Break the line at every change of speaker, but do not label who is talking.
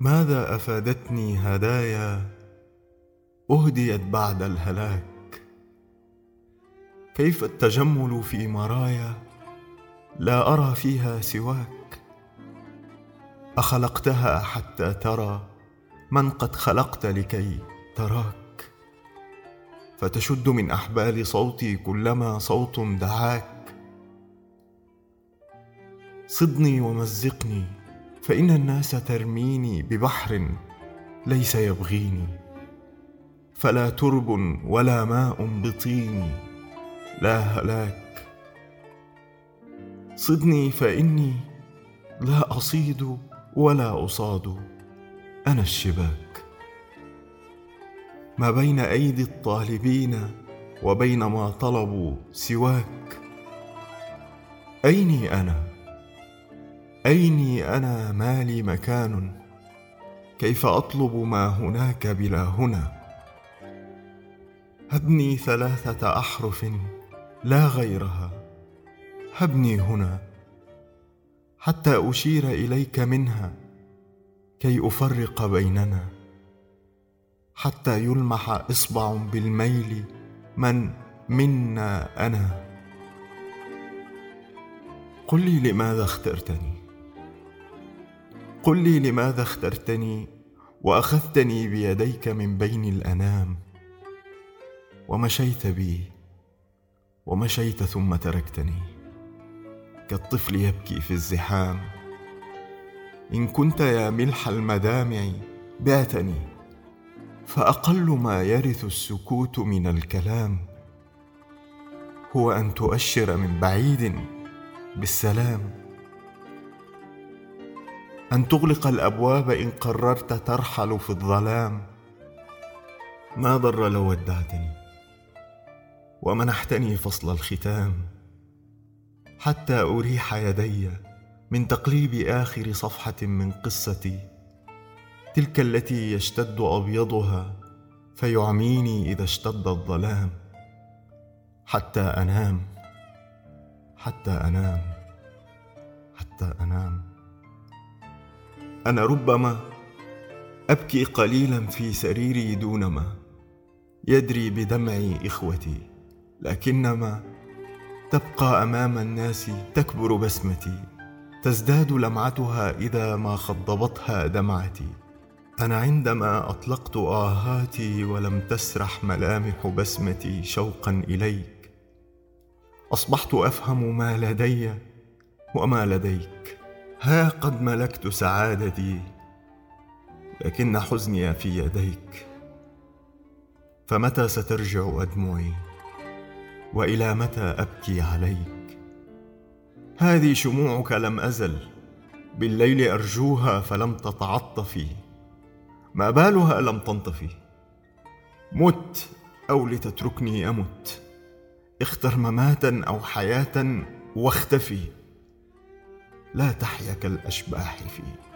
ماذا أفادتني هدايا أهديت بعد الهلاك؟ كيف التجمل في مرايا لا أرى فيها سواك؟ أخلقتها حتى ترى من قد خلقت لكي تراك؟ فتشد من أحبال صوتي كلما صوت دعاك. صدني ومزقني فإن الناس ترميني ببحر ليس يبغيني فلا ترب ولا ماء بطيني لا هلاك. صدني فإني لا أصيد ولا أصاد أنا الشباك. ما بين أيدي الطالبين وبين ما طلبوا سواك أيني أنا؟ ايني أنا ما لي مكان؟ كيف أطلب ما هناك بلا هنا؟ هبني ثلاثة أحرف لا غيرها. هبني هنا. حتى أشير إليك منها. كي أفرق بيننا. حتى يلمح إصبع بالميل من منا أنا. قل لي لماذا اخترتني؟ قل لي لماذا اخترتني وأخذتني بيديك من بين الأنام ومشيت بي ومشيت ثم تركتني كالطفل يبكي في الزحام إن كنت يا ملح المدامع بعتني فأقل ما يرث السكوت من الكلام هو أن تؤشر من بعيد بالسلام أن تغلق الأبواب إن قررت ترحل في الظلام. ما ضر لو ودعتني. ومنحتني فصل الختام. حتى أريح يدي من تقليب آخر صفحة من قصتي. تلك التي يشتد أبيضها فيعميني إذا اشتد الظلام. حتى أنام. حتى أنام. حتى أنام. أنا ربما أبكي قليلا في سريري دونما يدري بدمعي إخوتي لكنما تبقى أمام الناس تكبر بسمتي تزداد لمعتها إذا ما خضبتها دمعتي. أنا عندما أطلقت آهاتي ولم تسرح ملامح بسمتي شوقا إليك أصبحت أفهم ما لدي وما لديك. ها قد ملكت سعادتي لكن حزني في يديك. فمتى سترجع أدمعي؟ وإلى متى أبكي عليك؟ هذه شموعك لم أزل بالليل أرجوها فلم تتعطفي. ما بالها لم تنطفي. مت أو لتتركني أمت. اختر مماتا أو حياة واختفي. لا تحيا كالأشباح فيه.